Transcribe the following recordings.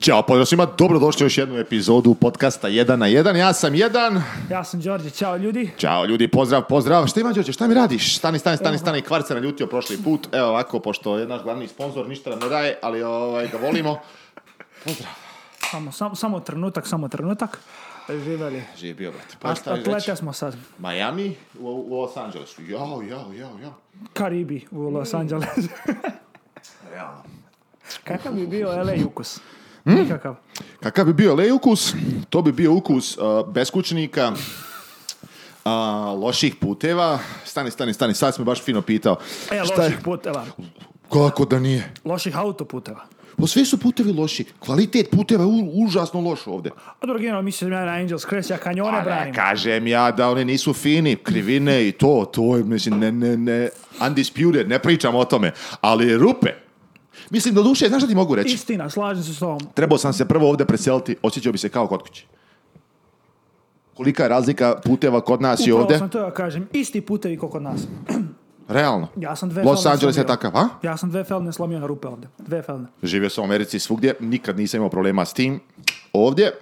Ćao, pozdrav svima, dobrodošli u još jednu epizodu podcasta 1 na 1. Ja sam jedan. Ja sam Đorđe, čao ljudi. Čao ljudi, pozdrav, pozdrav. Šta ima Đorđe, šta mi radiš? Stani, stani, stani, stani, kvar se naljutio prošli put. Evo ovako, pošto je naš glavni sponsor, ništa nam ne daje, ali ovaj, ga volimo. Pozdrav. Samo, samo, samo trenutak, samo trenutak. Živ bio, brate. Pa šta smo sad. Miami u, Los Angelesu. Jao, jao, jao, jao. Karibi u Los Angelesu. Realno. Kakav bi bio LA ukus? Hmm? Nikakav. Kakav bi bio lej ukus? To bi bio ukus uh, beskućnika, uh, loših puteva. Stani, stani, stani, sad smo baš fino pitao. E, Šta je- loših puteva. Kako da nije? Loših autoputeva. Pa sve su putevi loši. Kvalitet puteva je užasno loš ovdje. A dobro, generalno, mislim ja na Angels Crest, ja kanjone branim. kažem ja da oni nisu fini, krivine i to, to je, mislim, ne, ne, ne, undisputed, ne pričam o tome. Ali rupe, Mislim, do duše, znaš šta ti mogu reći? Istina, slažem se s ovom. Trebao sam se prvo ovdje preseliti, osjećao bi se kao kod kuće. Kolika je razlika puteva kod nas Upravo i ovdje? sam to ja kažem, isti putevi kao kod nas. Realno. Ja sam dve Los Angeles je takav, a? Ja sam dve felne slomio na rupe ovdje. Dve felne. Živio sam u Americi svugdje, nikad nisam imao problema s tim. Ovdje,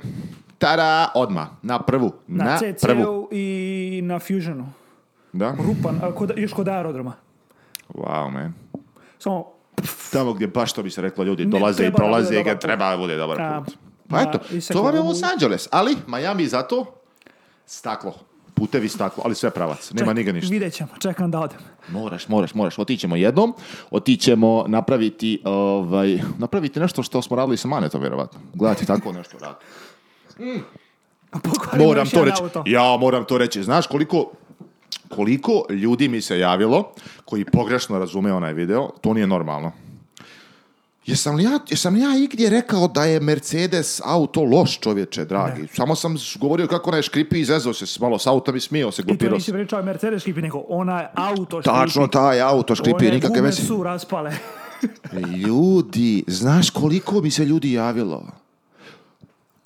Tara! odmah, na prvu. Na, Na, prvu. i na Fusionu. Da? Rupan, kod, još kod aerodroma. Wow, man. Samo tamo gdje baš to bi se reklo ljudi dolaze i prolaze i ga treba bude dobar put. Pa eto, to vam je Los Angeles, ali Miami zato staklo putevi staklo, ali sve pravac, nema Ček, niga ništa. Vidjet ćemo, čekam da odem. Moraš, moraš, moraš, otićemo jednom, otićemo napraviti, ovaj, napraviti nešto što smo radili sa Manetom, vjerovatno. Gledati tako nešto rad. Mm. Moram to reći, ja moram to reći. Znaš koliko koliko ljudi mi se javilo koji pogrešno razume onaj video, to nije normalno. Jesam li, ja, jesam ja igdje rekao da je Mercedes auto loš čovječe, dragi? Ne. Samo sam govorio kako onaj škripi i zezao se malo s autom i smio se, glupirao se. I to nisi pričao Mercedes škripi, nego onaj auto škripi. Tačno, taj auto škripi, nikakve veze. One su raspale. ljudi, znaš koliko mi se ljudi javilo?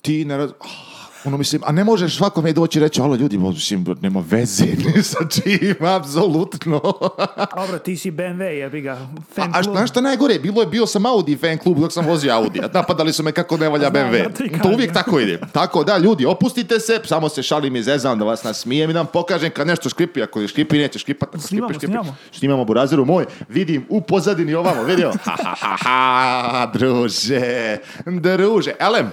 Ti ne raz... Ah. Ono, mislim, a ne možeš svakome doći i reći, alo ljudi, mislim, nema veze ni sa čim, apsolutno. Dobro, ti si BMW, jebi ga, fan a, a, šta najgore, bilo je, bio sam Audi fan klub dok sam vozio Audi, napadali su me kako ne valja BMW. to uvijek tako ide. Tako da, ljudi, opustite se, samo se šalim i zezam da vas nasmijem i da vam pokažem kad nešto škripi, ako je škripi, neće škripat, ako snimamo, škripi, škripi. Snimamo. burazeru moj, vidim u pozadini ovamo, vidio, ha, ha, ha, ha, druže, druže, elem,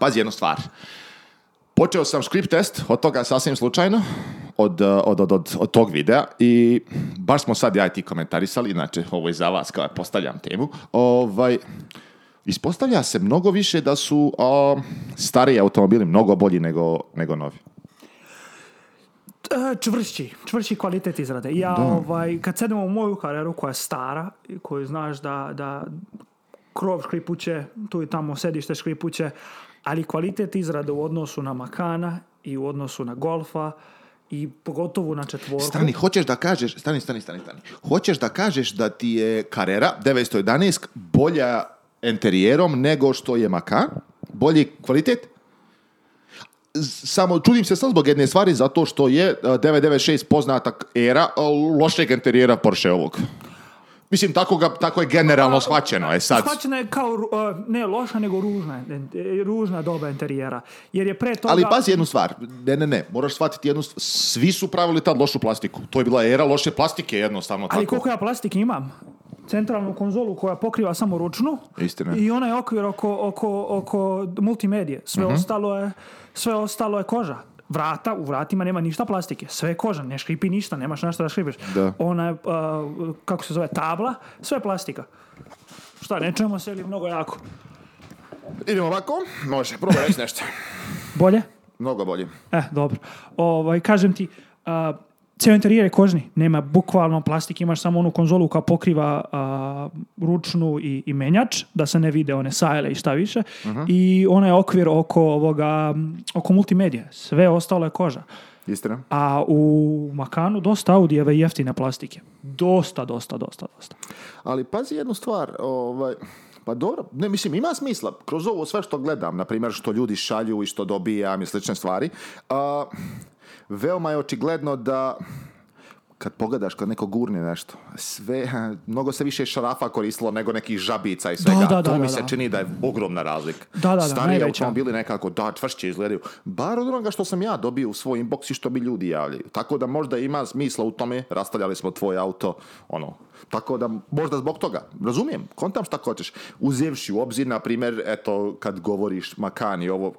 pazi jednu stvar. Počeo sam script test, od toga sasvim slučajno, od, od, od, od, tog videa i baš smo sad ja i ti komentarisali, inače ovo je za vas kada postavljam temu, ovaj, ispostavlja se mnogo više da su o, stariji automobili mnogo bolji nego, nego novi. E, čvršći, čvršći kvalitet izrade. Ja, ovaj, kad sedemo u moju kareru koja je stara, koju znaš da, da krov škripuće, tu i tamo sedište škripuće, ali kvalitet izrade u odnosu na Makana i u odnosu na Golfa i pogotovo na četvorku. Stani, hoćeš da kažeš, stani, stani, stani, stani. Hoćeš da kažeš da ti je Carrera 911 bolja enterijerom nego što je Macan? Bolji kvalitet? Samo čudim se sad zbog jedne stvari zato što je 996 e, poznata era e, lošeg enterijera Porsche ovog. Mislim, tako, ga, tako je generalno shvaćeno. je sad... Shvaćeno je kao, e, ne loša, nego ružna, e, ružna doba interijera. Jer je pre toga... Ali pazi jednu stvar. Ne, ne, ne. Moraš shvatiti jednu stvar. Svi su pravili tad lošu plastiku. To je bila era loše plastike jednostavno. Ali tako. koliko ja plastike imam? centralnu konzolu koja pokriva samo ručnu Istina. i onaj okvir oko, oko, oko multimedije. Sve, mhm. ostalo je, sve ostalo je koža vrata, u vratima nema ništa plastike, sve je kožan, ne škripi ništa, nemaš na da škripiš. Ona, eh, kako se zove, tabla, sve je plastika. Šta, ne čujemo se ili mnogo jako? Idemo ovako, može, probaj reći nešto. Bolje? Mnogo bolje. E, dobro. Ovaj, kažem ti, eh, Cijel interijer je kožni, nema bukvalno plastike imaš samo onu konzolu koja pokriva ručnu i, menjač, da se ne vide one sajle i šta više. Mhm. I onaj okvir oko, ovoga, oko multimedije, sve ostalo je koža. Istina. A u Makanu dosta Audijeve jeftine plastike. Dosta, dosta, dosta, dosta. Ali pazi jednu stvar, ovaj, pa dobro, ne, mislim, ima smisla. Kroz ovo sve što gledam, na primjer, što ljudi šalju i što dobijam i slične stvari, veoma je očigledno da kad pogledaš kad neko gurne nešto, sve, mnogo se više šarafa koristilo nego nekih žabica i svega. Da, to mi se čini da je ogromna razlika. Da, da, Stariji da, automobili nekako, da, čvršće izgledaju. Bar od onoga što sam ja dobio u svoj inbox i što bi ljudi javljaju. Tako da možda ima smisla u tome, rastavljali smo tvoj auto, ono, tako da možda zbog toga, razumijem, kontam šta hoćeš. Uzevši u obzir, na primjer, eto, kad govoriš Makani ovo,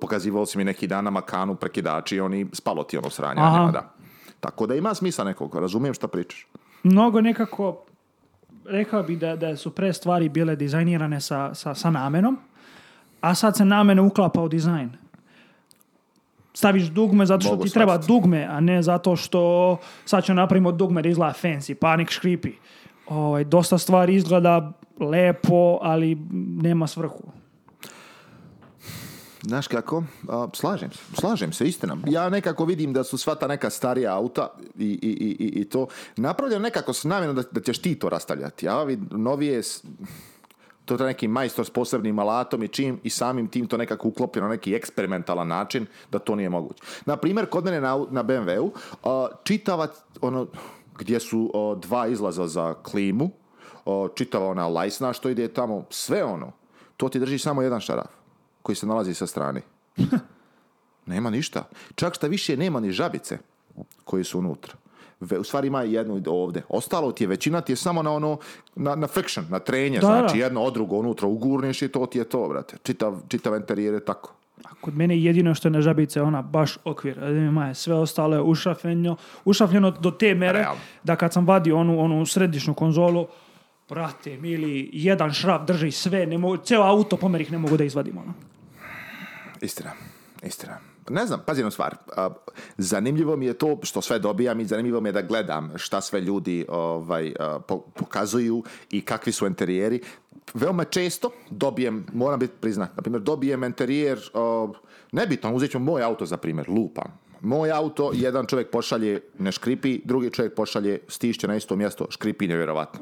pokazivao si mi neki dan na Makanu prekidači i oni spalo ti ono sranje da. Tako da ima smisla nekog, razumijem šta pričaš. Mnogo nekako, rekao bi da, da su pre stvari bile dizajnirane sa, sa, sa namenom, a sad se namene uklapa u dizajn. Staviš dugme zato što ti treba dugme, a ne zato što sad će napravimo dugme da izgleda fancy, panik škripi. Ovaj, dosta stvari izgleda lepo, ali nema svrhu. Znaš kako? slažem se, slažem se, istina. Ja nekako vidim da su sva ta neka starija auta i, i, i, i to napravljeno nekako s namjenom da, da ćeš ti to rastavljati. A ovi novije, to je neki majstor s posebnim alatom i čim i samim tim to nekako uklopljeno na neki eksperimentalan način da to nije moguće. Na primjer, kod mene na, BMW-u čitava ono gdje su dva izlaza za klimu, čitava ona lajsna što ide tamo, sve ono, to ti drži samo jedan šaraf koji se nalazi sa strane. nema ništa. Čak šta više nema ni žabice koji su unutra. Ve, u stvari ima jednu ovdje. Ostalo ti je, većina ti je samo na ono, na, na friction, na trenje, znači jedno od drugo unutra ugurneš i to ti je to, brate. Čitav, čitav interijer je tako. A kod mene jedino što je na žabice ona baš okvir. Ima sve ostale ušafljeno ušrafljeno, do te mere da kad sam vadio onu, onu središnju konzolu, brate, mili, jedan šraf drži sve, ne mogu, ceo auto pomerih ne mogu da izvadim. Ono. Istina, istina. Ne znam, pazi jednu stvar. Zanimljivo mi je to što sve dobijam i zanimljivo mi je da gledam šta sve ljudi ovaj, pokazuju i kakvi su interijeri. Veoma često dobijem, moram biti priznat, na primjer, dobijem interijer, nebitno, uzet ću moj auto za primjer, lupa. Moj auto, jedan čovjek pošalje, ne škripi, drugi čovjek pošalje, stišće na isto mjesto, škripi nevjerovatno.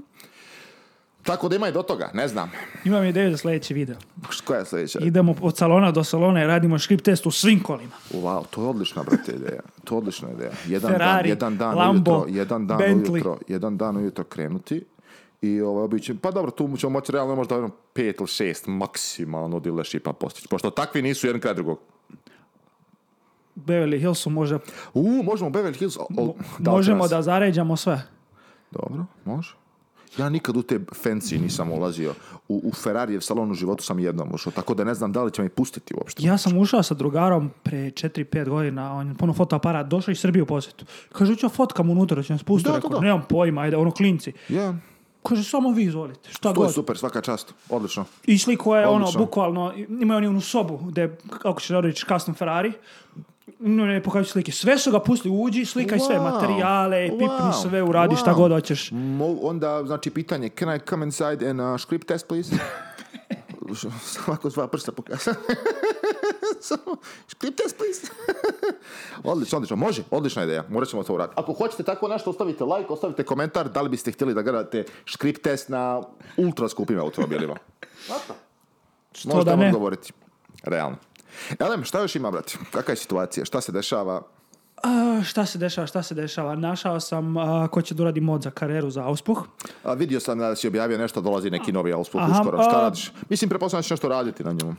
Tako da ima i do toga, ne znam. Imam ideju za sljedeći video. Koja je sljedeća? Idemo od salona do salona i radimo škrip test u svim kolima. Wow, to je odlična, brate, ideja. To je odlična ideja. Jedan Ferrari, dan, jedan dan Lambo, jedan dan Bentley. jedan dan ujutro krenuti i ovaj, običaj. pa dobro, tu ćemo moći realno možda ono, pet ili šest maksimalno dealershipa postići, pošto takvi nisu jedan kraj drugog. Beverly Hillsu može. U, možemo Beverly Hillsu... da možemo da zaređamo sve. Dobro, može. Ja nikad u te fancy nisam ulazio. U, u Ferrarijev salon u životu sam jednom ušao, tako da ne znam da li će me pustiti uopšte. Ja sam ušao sa drugarom pre 4-5 godina, on je puno fotoaparat, došao iz Srbije u posjetu. Kaže, ću fotkam unutra, da će nas pustiti. da. nemam pojma, ajde, ono klinci. Ja. Kaže, samo vi izvolite. Šta to je super, svaka čast. Odlično. I sliko je ono, bukvalno, imaju oni onu sobu gde, ako će da reći, custom Ferrari ne pokaži slike. Sve su ga pustili, uđi, slikaj sve, materijale, pipni sve, uradi šta god hoćeš. onda, znači, pitanje, can I come inside and uh, script test, please? Svako sva prsta pokazati. Script test, please. odlično, odlično. Može, odlična ideja. Morat ćemo to uraditi. Ako hoćete tako nešto, ostavite like, ostavite komentar da li biste htjeli da gledate script test na ultra skupim automobilima. Možda da ne. Realno. Elem, šta još ima, brat? Kakva je situacija? Šta se dešava? Uh, šta se dešava, šta se dešava? Našao sam uh, ko će doradi mod za kareru za auspuh. A, vidio sam da si objavio nešto, dolazi neki novi auspuh uskoro. Šta radiš? Mislim, to nešto raditi na njemu.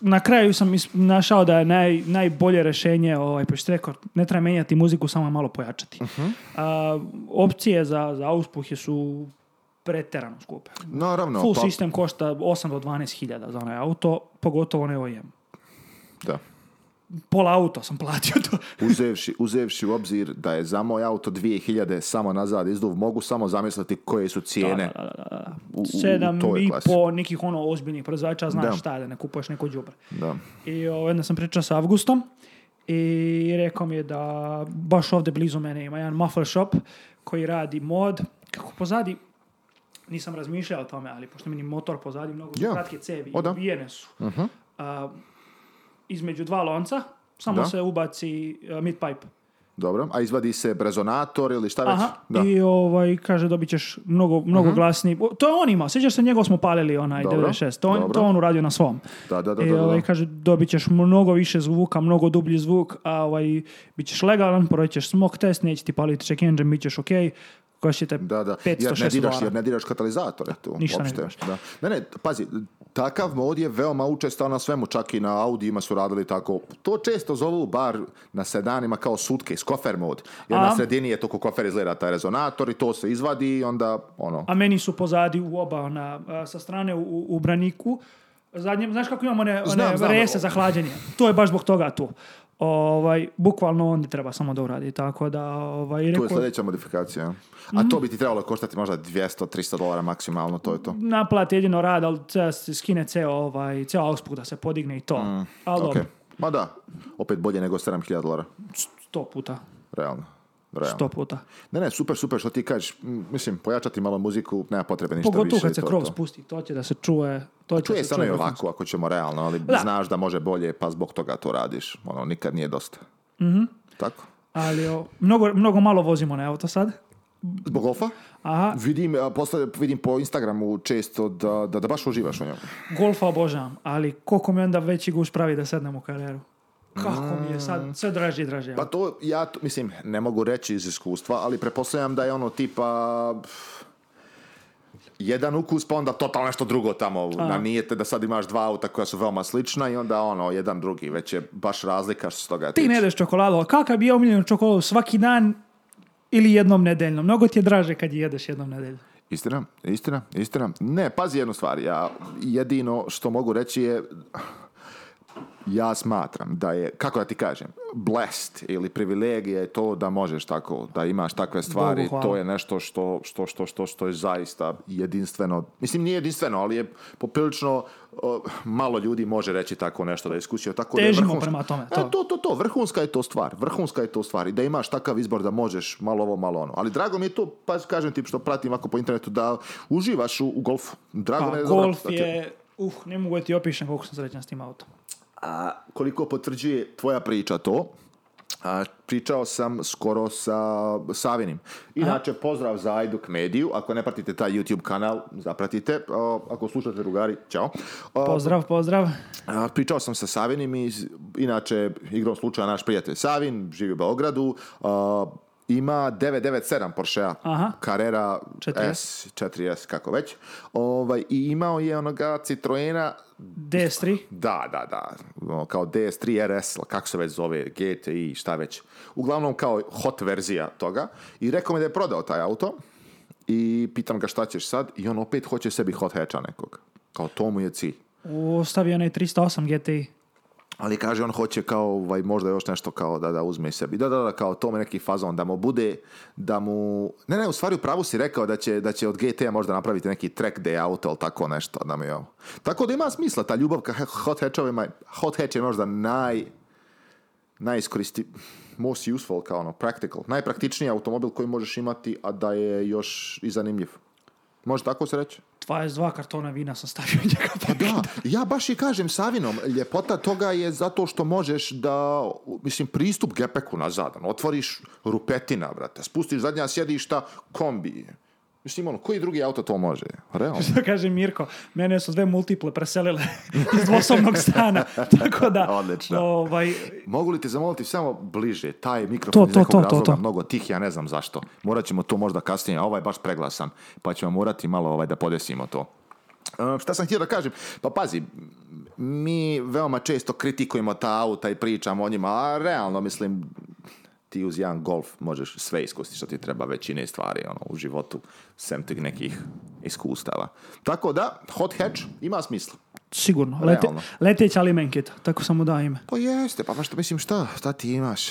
Na kraju sam našao da je najbolje rješenje, ovaj, pa rekao, ne treba menjati muziku, samo malo pojačati. Mhm. opcije za, za su preterano skupe. Naravno. Full pa- sistem košta 8 do 12 hiljada za onaj auto, pogotovo ne OEM. Da. Pola auto sam platio to. uzevši, uzevši u obzir da je za moj auto 2000 samo nazad izduv, mogu samo zamisliti koje su cijene Da, u, Sedam i po nekih ono ozbiljnih proizvođača, znaš šta, je, da ne kupuješ neko đubre. Da. I ovaj, onda sam pričao sa Avgustom i rekao mi je da baš ovdje blizu mene ima jedan muffler shop koji radi mod. Kako pozadi, nisam razmišljao o tome, ali pošto ni motor pozadi mnogo su Ja. kratke cevi, su. Uh-huh između dva lonca, samo da. se ubaci uh, mid pipe. Dobro, a izvadi se brezonator ili šta već? Aha, i ovaj, kaže dobit ćeš mnogo, mnogo uh glasniji. To je on imao, sjećaš se njegov smo palili onaj Dobro. 96, to on, to on uradio na svom. Da, da, da. I ovaj, kaže dobit ćeš mnogo više zvuka, mnogo dublji zvuk, a ovaj, bit ćeš legalan, proći ćeš smog test, neće ti paliti check engine, bit ćeš ok, košite da, da. 500 jer ne diraš, Jer ne diraš katalizatore tu. Ništa ne Da. Ne, ne, pazi, takav mod je veoma učestao na svemu, čak i na Audijima su radili tako. To često zovu bar na sedanima kao sutke iz kofer mod. Jer na sredini je to kofer izgleda taj rezonator i to se izvadi i onda ono... A meni su pozadi u oba, ona, sa strane u, u braniku, Zadnjem, znaš kako imamo one, one znam, za hlađenje? To je baš zbog toga tu ovaj, bukvalno onda treba samo da uradi, tako da... Ovaj, Tu je sljedeća modifikacija. A to bi ti trebalo koštati možda 200-300 dolara maksimalno, to je to. Naplati jedino rad, ali skine ceo, ovaj, ceo auspuk da se podigne i to. Mm, ali Ma da, opet bolje nego 7000 dolara. Sto puta. Realno. Realno. Sto puta. Ne, ne, super, super što ti kažeš. Mislim, pojačati malo muziku, nema potrebe ništa Pogotovo više. Pogotovo kad se krov spusti, to će da se čuje to Čuje se ono i ovako, ako ćemo realno, ali da. znaš da može bolje, pa zbog toga to radiš. Ono, nikad nije dosta. mm Tako? Ali o, mnogo, mnogo malo vozimo na auto sad. Zbog golfa? Aha. Vidim, vidim po Instagramu često da, da, da baš uživaš u njemu. Golfa obožavam, ali koliko mi onda veći guš pravi da sednem u karijeru. Kako mi je mm. sad, sve draži i draži. Pa to ja, mislim, ne mogu reći iz iskustva, ali pretpostavljam da je ono tipa jedan ukus, pa onda totalno nešto drugo tamo. Na nije te da sad imaš dva auta koja su veoma slična i onda ono, jedan drugi, već je baš razlika što se toga Ti ne jedeš čokoladu, ali kakav bi je omiljen čokoladu svaki dan ili jednom nedeljno? Mnogo ti je draže kad je jedeš jednom nedeljno. Istina, istina, istina. Ne, pazi jednu stvar, ja jedino što mogu reći je ja smatram da je, kako da ti kažem, blessed ili privilegija je to da možeš tako, da imaš takve stvari. to je nešto što, što, što, što, što je zaista jedinstveno. Mislim, nije jedinstveno, ali je poprilično malo ljudi može reći tako nešto da je Tako Težimo je prema tome. E, to. to, to, Vrhunska je to stvar. Vrhunska je to stvar. I da imaš takav izbor da možeš malo ovo, malo ono. Ali drago mi je to, pa kažem ti što pratim ovako po internetu, da uživaš u, golfu. Drago pa, mi je golf je... Uh, ne mogu ti opišem koliko sam srećan s tim autom. A koliko potvrđuje tvoja priča to, a, pričao sam skoro sa Savinim. Inače, pozdrav za Ajduk Mediju. Ako ne pratite taj YouTube kanal, zapratite. ako slušate drugari, čao. pozdrav, pozdrav. A, pričao sam sa Savinim i inače, igrom slučaja, naš prijatelj Savin živi u Beogradu ima 997 porsche Carrera 4S. S, 4S, kako već. Ovaj, I imao je onoga Citroena... DS3? Da, da, da. Kao DS3 RS, kako se već zove, GTI, šta već. Uglavnom kao hot verzija toga. I rekao mi da je prodao taj auto. I pitam ga šta ćeš sad. I on opet hoće sebi hot hatcha nekog. Kao to mu je cilj. Ostavio onaj 308 GTI ali kaže on hoće kao ovaj, možda još nešto kao da, da uzme sebi. Da, da, da, kao tome neki fazon da mu bude, da mu... Ne, ne, u stvari u pravu si rekao da će, da će od gt možda napraviti neki track day auto ili tako nešto, da mi je Tako da ima smisla, ta ljubav ka Hot Hatchovima, Hot Hatch je možda naj najiskoristi, most useful kao ono, practical, najpraktičniji automobil koji možeš imati, a da je još i zanimljiv. Može tako se reći? 22 kartona vina sam stavio njega. Pa, pa da, ja baš i kažem Savinom, ljepota toga je zato što možeš da, mislim, pristup gepeku na Otvoriš rupetina, brate, spustiš zadnja sjedišta, kombi, Mislim, ono, koji drugi auto to može? Realno. Što kaže Mirko, mene su dve multiple preselile iz dvosobnog stana. Tako da... Ovaj... Mogu li te zamoliti samo bliže taj mikrofon to, nekog to, razloga mnogo tih, ja ne znam zašto. Morat ćemo to možda kasnije, a ovaj baš preglasan, pa ćemo morati malo ovaj da podesimo to. E, šta sam htio da kažem? Pa pazi, mi veoma često kritikujemo ta auta i pričamo o njima, a realno mislim ti uz jedan golf možeš sve iskusiti što ti treba većine stvari ono, u životu, sem tih nekih iskustava. Tako da, hot hatch ima smisla. Sigurno. Lete, ali tako samo da ime. Pa jeste, pa što mislim šta, šta ti imaš?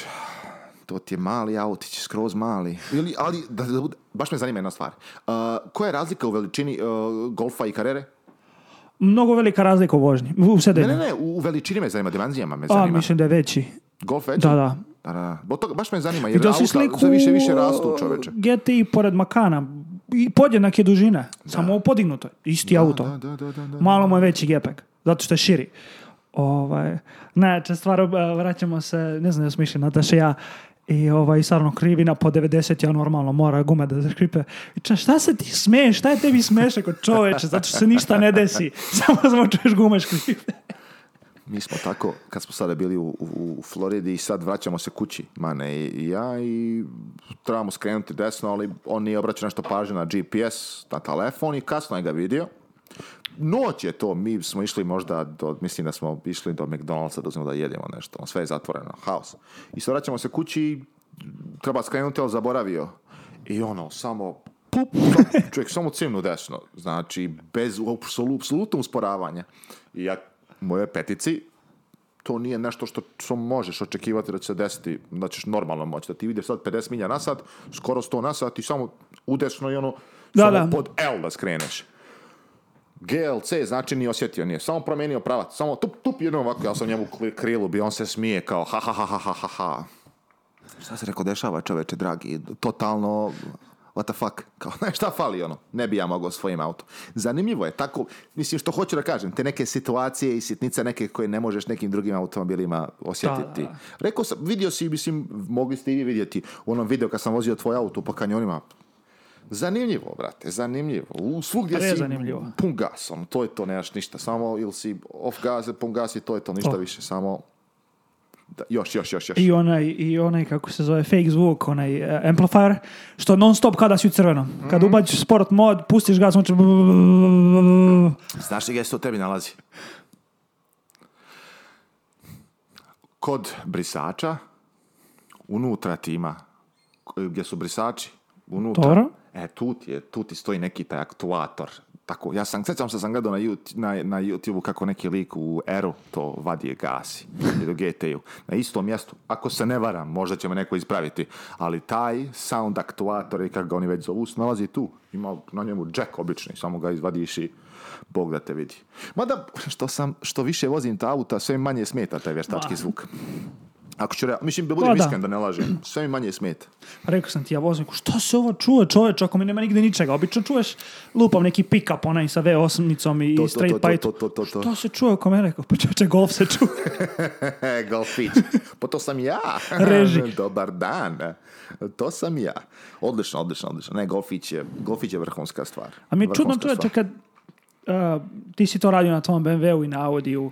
To ti je mali autić, skroz mali. Ili, ali, da, da, baš me zanima jedna stvar. Uh, koja je razlika u veličini uh, golfa i karere? Mnogo velika razlika u vožnji. U Ne, ne, ne, u veličini me zanima, dimenzijama me pa, zanima. A, mislim da je veći. Golf veći? Da, da da. toga, baš me zanima, jer Vidio auta sliku, više više rastu čoveče. i pored Makana, i je dužine, da. samo podignuto isti auto. Malo mu je veći gepek, zato što je širi. Ovaj, če stvar, eh, vraćamo se, ne znam da smo išli, Nataša ja, i ovaj, stvarno krivina po 90, ja normalno mora gume da se kripe. ča, šta se ti smeješ, šta je tebi smeše kod čoveče, zato što se ništa ne desi, samo zvučuješ gume škripe. Mi smo tako, kad smo sada bili u, u, Floridi i sad vraćamo se kući, mane i ja, i trebamo skrenuti desno, ali on nije obraćao nešto pažnje na GPS, na telefon i kasno je ga vidio. Noć je to, mi smo išli možda, do, mislim da smo išli do McDonald'sa da uzmemo da jedemo nešto, ono sve je zatvoreno, haos. I sad vraćamo se kući, i treba skrenuti, ali zaboravio. I ono, samo pup, čovjek samo cimnu desno, znači bez apsolutno usporavanja. I ja moje petici, to nije nešto što, što možeš očekivati da će se desiti, da ćeš normalno moći, da ti vidiš sad 50 milja na sat, skoro 100 na sat i samo udesno i ono, da, samo pod L da skreneš. GLC znači ni osjetio nije, samo promijenio pravac, samo tup, tup, jedno ovako, ja sam njemu krilu bi, on se smije kao ha ha ha ha ha ha. Šta se rekao dešava čoveče dragi, totalno what the fuck, kao, znaš šta fali, ono, ne bi ja mogao svojim autom. Zanimljivo je, tako, mislim, što hoću da kažem, te neke situacije i sitnice neke koje ne možeš nekim drugim automobilima osjetiti. Rekao sam, vidio si, mislim, mogli ste i vi vidjeti u onom video kad sam vozio tvoj auto po kanjonima, Zanimljivo, brate, zanimljivo. U svugdje pa si zanimljivo. pun gasom, ono, to je to, nemaš ništa. Samo ili si off gas, pun gas i to je to, ništa više. Samo još, još, još, još. I onaj, i onaj, kako se zove, fake zvuk, onaj uh, amplifier, što non stop kada si u crvenom. Mm. Kad mhm. ubađiš sport mod, pustiš gas, on znači, Znaš li gdje se u tebi nalazi? Kod brisača, unutra ti ima, gdje su brisači, unutra. Toro? E, tu ti, tu ti stoji neki taj aktuator, tako, ja sam, se sam gledao na, YouTube, na, YouTube kako neki lik u Eru to je gasi, ili u na istom mjestu. Ako se ne varam, možda će me neko ispraviti, ali taj sound aktuator, i kako ga oni već zovu, nalazi tu. Ima na njemu jack obični, samo ga izvadiš i Bog da te vidi. Mada, što, sam, što više vozim ta auta, sve manje smeta taj vještački zvuk. Ako ću re... Mislim, pa budem da, iskren, da ne lažem. Sve mi manje smeta. Rekao sam ti, ja vozim. Što se ovo čuje čoveč, ako mi nema nigde ničega. Obično čuješ, lupom neki pick-up onaj sa V8-nicom i to, to, straight pipe. To, se čuje ako me rekao? Pa čoveče, golf se čuje. Golfić. Pa to sam ja. Reži. Dobar dan. To sam ja. Odlično, odlično, odlično. Ne, golfić je, golfić je vrhunska stvar. A mi je čudno čoveče kad uh, ti si to radio na tvom BMW-u i na Audi-u,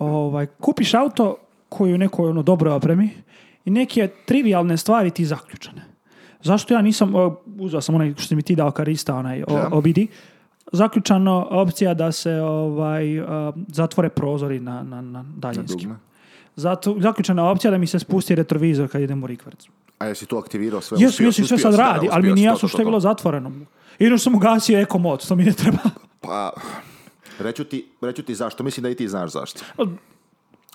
Ovaj, kupiš auto, koju neko ono dobroj opremi i neke trivialne stvari ti zaključane. Zašto ja nisam, uzao sam onaj što si mi ti dao karista, onaj obidi, zaključano opcija da se ovaj, e, zatvore prozori na, na, na daljinskim. Zato, zaključana opcija da mi se spusti retrovizor kad idem u Rikvarc. A jesi to aktivirao sve? Jesu, jesu, sve sad radi, ali mi nije jasno što je bilo zatvoreno. Jedno što sam ugasio eko mod, što mi ne treba. Pa, reću ti, reću ti zašto, mislim da i ti znaš zašto.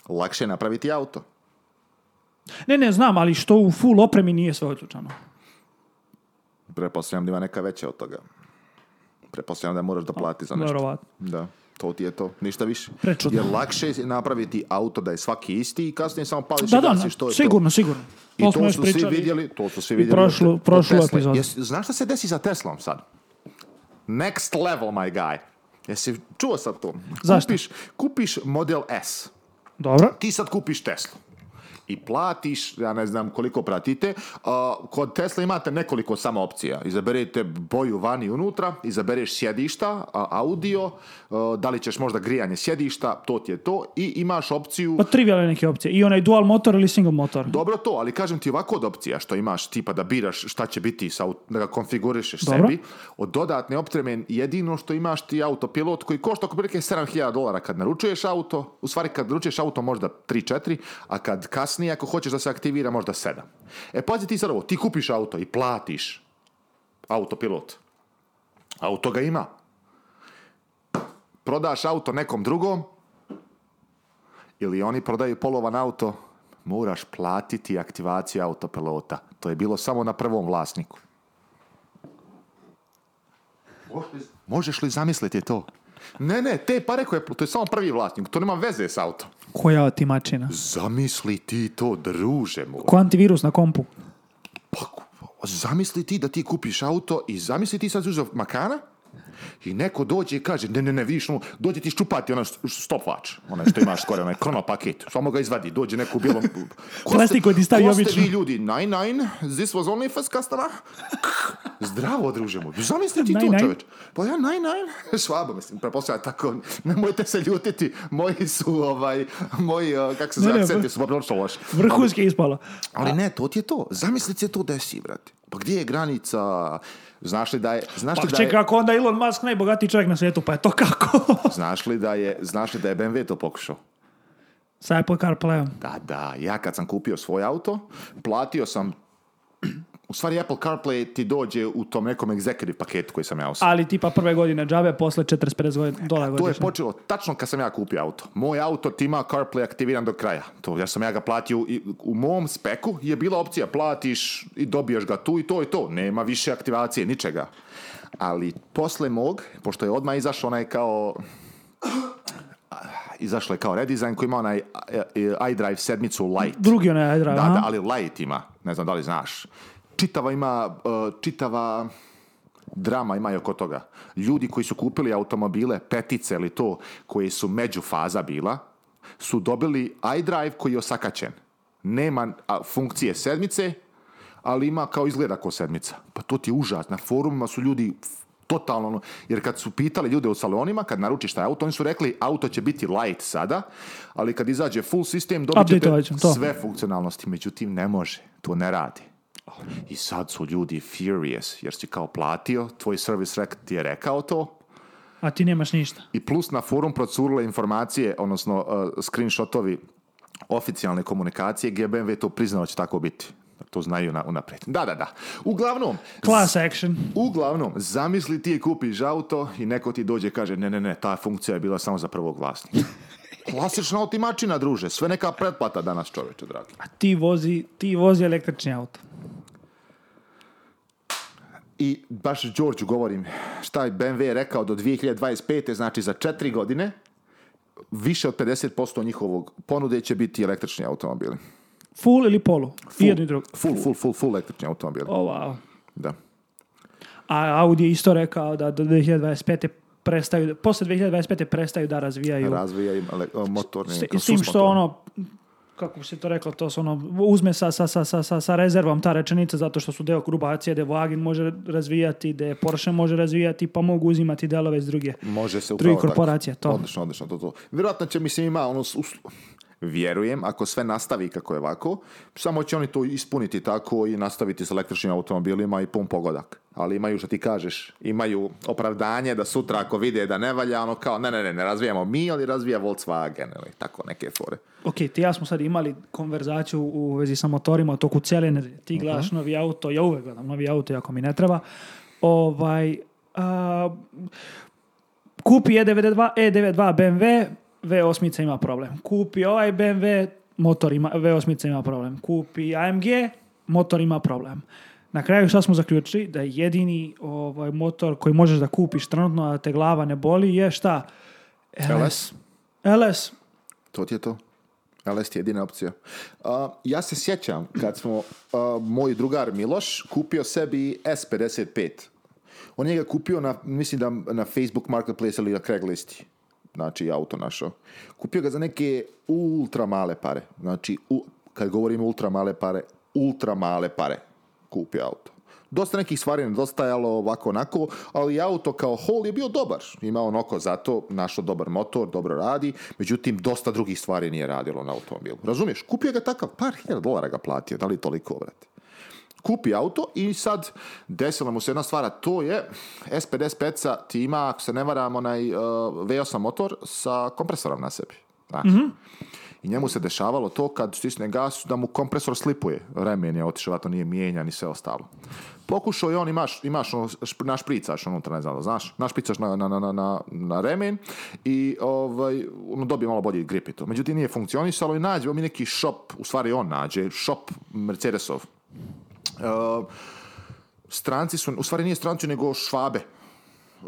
Lakše je napraviti auto. Ne, ne, znam, ali što u full opremi nije sve odlučano. Prepostavljam da ima neka veća od toga. Prepostavljam da moraš da plati za nešto. Da, to ti je to, ništa više. Prečudno. Jer lakše je napraviti auto da je svaki isti i kasnije samo pališ da, i da, to sigurno, sigurno. I to, su svi vidjeli, to su svi vidjeli. znaš šta se desi sa Teslom sad? Next level, my guy. Jesi čuo sad to? Zašto? Kupiš, kupiš Model S dobro. Ti sad kupiš Teslu i platiš, ja ne znam koliko pratite, kod Tesla imate nekoliko samo opcija. izaberete boju vani unutra, izabereš sjedišta, audio, da li ćeš možda grijanje sjedišta, to ti je to i imaš opciju... Pa neke opcije, i onaj dual motor ili single motor. Dobro to, ali kažem ti ovako od opcija što imaš, tipa da biraš šta će biti, sa, da ga konfigurišeš sebi. Od dodatne optreme jedino što imaš ti autopilot koji košta oko prilike 7000 dolara kad naručuješ auto, u stvari kad naručuješ auto možda 3-4, a kad kas kasnije ako hoćeš da se aktivira možda sedam. E pazi ti sad ovo, ti kupiš auto i platiš autopilot. Auto ga ima. Prodaš auto nekom drugom ili oni prodaju polovan auto, moraš platiti aktivaciju autopilota. To je bilo samo na prvom vlasniku. Možeš li zamisliti to? Ne, ne, te pare koje, to je samo prvi vlasnik, to nema veze s autom. Koja otimačina? Zamisli ti to, druže moj. Ko antivirus na kompu? Pa, zamisli ti da ti kupiš auto i zamisli ti sad makana i neko dođe i kaže, ne, ne, ne, vidiš, ono, dođe ti ščupati onaj stopvač, onaj što imaš skoro, onaj krono paket, samo ga izvadi, dođe neko u bilom... Ko koji ti stavi obično. Ko vi ljudi? Nine, nine, this was only first customer. Zdravo, druže moj. Zamisli ti to, čoveč. Pa ja, nine, nine. Švabo, mislim, prepostavljam tako, nemojte se ljutiti, moji su, ovaj, moji, eh, kak se zove, akcenti su poprilično loši. Vrhunski ispalo. Ali ne, to ti je to. Zamislite to desi, brate. Pa gdje je granica Znaš li da je... Znaš pa, li čekaj, ako onda Elon Musk najbogatiji čovjek na svijetu, pa je to kako? znaš, li da je, znaš li da je BMW to pokušao? Sa Apple CarPlayom. Da, da. Ja kad sam kupio svoj auto, platio sam u stvari Apple CarPlay ti dođe u tom nekom executive paketu koji sam ja osim. Ali tipa prve godine džabe, posle 40-50 godina e, To je počelo tačno kad sam ja kupio auto. Moj auto ti ima CarPlay aktiviran do kraja. To, ja sam ja ga platio i, u mom speku je bila opcija platiš i dobiješ ga tu i to i to. Nema više aktivacije, ničega. Ali posle mog, pošto je odmah izašao onaj kao izašlo je kao redizajn koji ima onaj e, e, iDrive sedmicu Lite. Drugi onaj iDrive, Da, da, ali Lite ima. Ne znam da li znaš čitava ima, e, čitava drama ima oko toga. Ljudi koji su kupili automobile, petice ili to, koje su među faza bila, su dobili iDrive koji je osakaćen. Nema funkcije sedmice, ali ima kao izgleda kao sedmica. Pa to ti je užas. Na forumima su ljudi totalno ono, jer kad su pitali ljude u salonima, kad naručiš taj auto, oni su rekli auto će biti light sada, ali kad izađe full sistem dobit ćete ovaj sve funkcionalnosti. Međutim, ne može. To ne radi. I sad su ljudi furious, jer si kao platio, tvoj servis rek, ti je rekao to, a ti nemaš ništa. I plus na forum procurile informacije, odnosno uh, screenshotovi oficijalne komunikacije, gdje to priznao će tako biti. To znaju na, unaprijed. Da, da, da. Uglavnom... Class action. Uglavnom, zamisli ti je kupiš auto i neko ti dođe i kaže ne, ne, ne, ta funkcija je bila samo za prvog vlasnika. Klasična otimačina, druže. Sve neka pretplata danas, čoveče, dragi. A ti vozi, ti vozi električni auto. I baš Đorđu govorim šta je BMW rekao do 2025. znači za četiri godine više od 50% njihovog ponude će biti električni automobili. Full ili polu? Full, jedni drugi. Full, full, full, električni automobili. Oh, wow. Da. A Audi je isto rekao da do 2025 prestaju, posle 2025. prestaju da razvijaju... Razvijaju motorni S, tim što ono, kako se to reklo to se ono, uzme sa, sa, sa, sa, sa rezervom ta rečenica zato što su deo Grubacije da Vagin može razvijati, da Porsche može razvijati, pa mogu uzimati delove iz druge, može se druge korporacije. To. Odlično, odlično, to, Vjerojatno će, mi ima ono, vjerujem, ako sve nastavi kako je ovako, samo će oni to ispuniti tako i nastaviti s električnim automobilima i pun pogodak ali imaju što ti kažeš, imaju opravdanje da sutra ako vide da ne valja, ono kao ne, ne, ne, ne razvijamo mi, ali razvija Volkswagen ili tako neke fore. Ok, ti ja smo sad imali konverzaciju u vezi sa motorima u toku nedelje. ti mhm. novi auto, ja uvek gledam novi auto, ako mi ne treba. Ovaj, kupi E92, E92 BMW, V8 ima problem. Kupi ovaj BMW, motor ima, V8 ima problem. Kupi AMG, motor ima problem na kraju šta smo zaključili? Da jedini ovaj, motor koji možeš da kupiš trenutno, a te glava ne boli, je šta? LS. LS. To ti je to. LS ti je jedina opcija. ja se sjećam kad smo, moj drugar Miloš kupio sebi S55. On je ga kupio, na, mislim da na Facebook Marketplace ili na Craiglisti znači auto našao. Kupio ga za neke ultra male pare. Znači, u, kad govorimo ultra male pare, ultra male pare kupi auto. Dosta nekih stvari nedostajalo, ovako onako, ali auto kao hol je bio dobar. Ima za zato našao dobar motor, dobro radi, međutim dosta drugih stvari nije radilo na automobilu. Razumiješ, kupio ga takav, par hiljada dolara ga platio, da li toliko, obrati kupi auto i sad desila mu se jedna stvara, to je s 55 Sa tima ako se ne varam, onaj uh, V8 motor sa kompresorom na sebi. Mhm i njemu se dešavalo to kad stisne gas da mu kompresor slipuje, remen je otišao, to nije mijenjan i sve ostalo. Pokušao je on, imaš, imaš ono naš pricaš unutra, ne znam, znaš, naš pricaš na, na, na, na, na remen i ovaj, ono, dobije malo bolji grip to. Međutim, nije funkcionisalo i nađe mi neki šop, u stvari on nađe, šop Mercedesov. Ehm, stranci su, u stvari nije stranci nego švabe,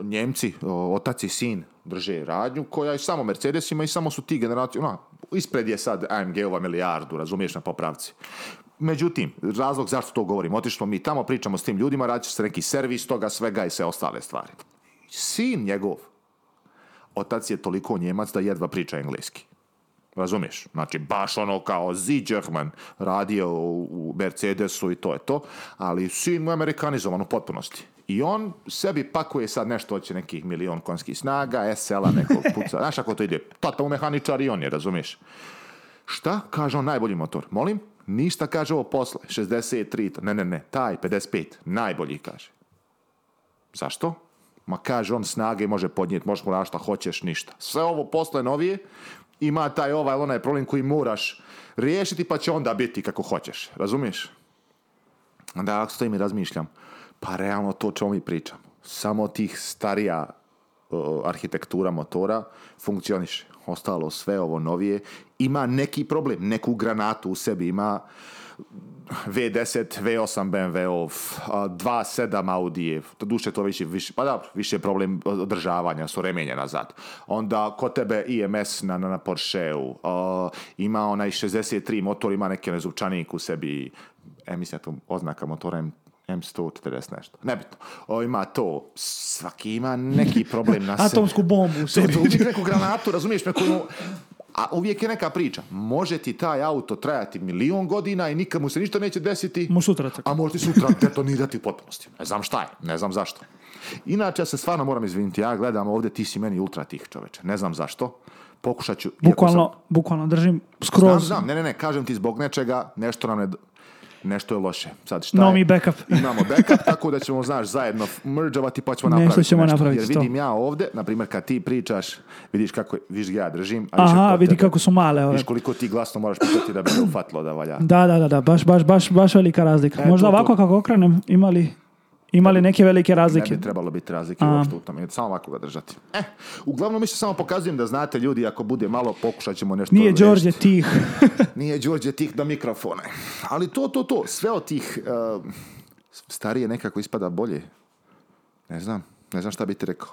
Njemci, otac i sin drže radnju koja je samo Mercedesima i samo su ti generacije, ona, Ispred je sad AMG-ova milijardu, razumiješ na popravci. Međutim, razlog zašto to govorim, otišmo mi tamo, pričamo s tim ljudima, radit će se neki servis toga svega i sve ostale stvari. Sin njegov, otac je toliko njemac da jedva priča engleski. Razumiješ? Znači, baš ono kao Ziđerman radio u Mercedesu i to je to, ali sin mu je amerikanizovan u potpunosti. I on sebi pakuje sad nešto, hoće nekih milion konskih snaga, SL-a nekog puca. Znaš ako to ide, tata u mehaničar i on je, razumiješ? Šta kaže on najbolji motor? Molim? Ništa kaže ovo posle. 63, ne, ne, ne, taj 55, najbolji kaže. Zašto? Ma kaže on snage može podnijeti, možeš mu šta hoćeš, ništa. Sve ovo posle novije, ima taj ovaj onaj problem koji moraš riješiti pa će onda biti kako hoćeš. Razumiješ? Da, ako stojim mi razmišljam. Pa realno to o čemu mi pričamo. Samo tih starija e, arhitektura motora funkcioniše. Ostalo sve ovo novije ima neki problem, neku granatu u sebi ima V10, V8 BMW-ov, 2.7 to Duše to više, više, pa da, više problem održavanja su remenje nazad. Onda kod tebe IMS na, na, na porsche ima onaj 63 motor, ima neki nezupčanik u sebi, e, mislim, to oznaka motora M140 nešto. Nebitno. O, ima to. Svaki ima neki problem na sebi. Atomsku bombu u sebi. neku granatu, razumiješ me, A uvijek je neka priča. Može ti taj auto trajati milion godina i nikad mu se ništa neće desiti. sutra tako. A može ti sutra detonirati u potpunosti. Ne znam šta je, ne znam zašto. Inače, ja se stvarno moram izviniti. Ja gledam ovdje, ti si meni ultra tih čoveče. Ne znam zašto. Pokušat ću... Bukvalno, bukvalno držim skroz... Znam, znam, ne, ne, ne, kažem ti zbog nečega, nešto nam ne nešto je loše. Sad šta no, mi backup. Imamo backup, tako da ćemo, znaš, zajedno merge-ovati pa ćemo napraviti nešto. Ćemo nešto. Napraviti Jer vidim ja ovde, na primjer, kad ti pričaš, vidiš kako, vidiš ga ja držim. A Aha, vidi kako su male ove. koliko ti glasno moraš pričati da bi ne ufatilo da valja. Da, da, da, da, baš, baš, baš, baš velika razlika. E, Možda ovako kako okrenem, imali Imali neke velike razlike? Ne bi trebalo biti razlike A. u tome. Samo ovako ga držati. Eh, uglavnom, mi se samo pokazujem da znate ljudi, ako bude malo, pokušat ćemo nešto Nije Đorđe tih. Nije Đorđe tih na mikrofone. Ali to, to, to. Sve od tih e, starije nekako ispada bolje. Ne znam. Ne znam šta bi ti rekao.